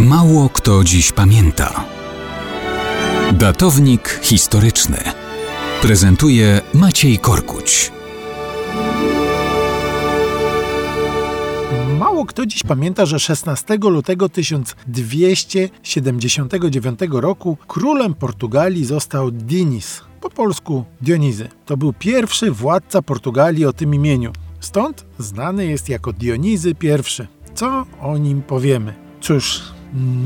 Mało kto dziś pamięta. Datownik historyczny prezentuje Maciej Korkuć. Mało kto dziś pamięta, że 16 lutego 1279 roku królem Portugalii został Dinis, po polsku Dionizy. To był pierwszy władca Portugalii o tym imieniu. Stąd znany jest jako Dionizy I. Co o nim powiemy? Cóż,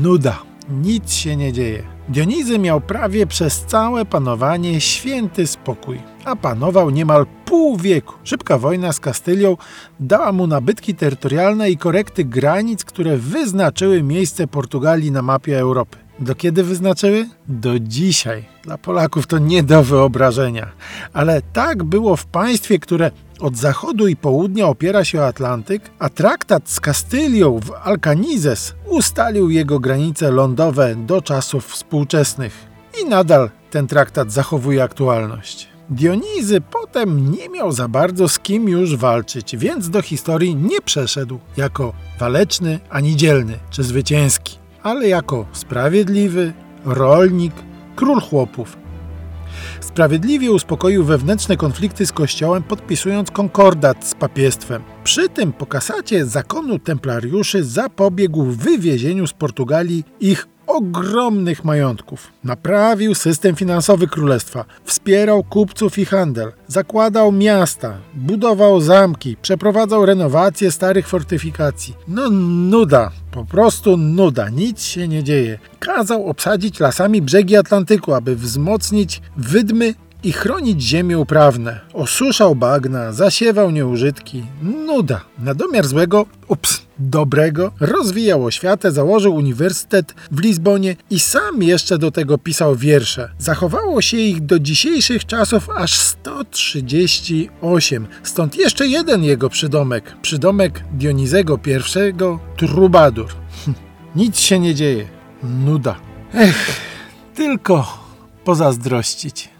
nuda. Nic się nie dzieje. Dionizy miał prawie przez całe panowanie święty spokój, a panował niemal pół wieku. Szybka wojna z Kastylią dała mu nabytki terytorialne i korekty granic, które wyznaczyły miejsce Portugalii na mapie Europy. Do kiedy wyznaczyły? Do dzisiaj. Dla Polaków to nie do wyobrażenia. Ale tak było w państwie, które od zachodu i południa opiera się o Atlantyk, a traktat z Kastylią w Alcanizes ustalił jego granice lądowe do czasów współczesnych. I nadal ten traktat zachowuje aktualność. Dionizy potem nie miał za bardzo z kim już walczyć, więc do historii nie przeszedł jako waleczny ani dzielny czy zwycięski, ale jako sprawiedliwy, rolnik, król chłopów. Sprawiedliwie uspokoił wewnętrzne konflikty z kościołem, podpisując konkordat z papiestwem. Przy tym po kasacie zakonu templariuszy zapobiegł wywiezieniu z Portugalii ich ogromnych majątków. Naprawił system finansowy królestwa, wspierał kupców i handel, zakładał miasta, budował zamki, przeprowadzał renowację starych fortyfikacji. No nuda, po prostu nuda, nic się nie dzieje. Kazał obsadzić lasami brzegi Atlantyku, aby wzmocnić wydmy i chronić ziemie uprawne. Osuszał bagna, zasiewał nieużytki. Nuda. Na domiar złego, ups, dobrego, rozwijał oświatę, założył uniwersytet w Lizbonie i sam jeszcze do tego pisał wiersze. Zachowało się ich do dzisiejszych czasów aż 138. Stąd jeszcze jeden jego przydomek. Przydomek Dionizego I, Trubadur. Nic się nie dzieje. Nuda. Ech, tylko pozazdrościć.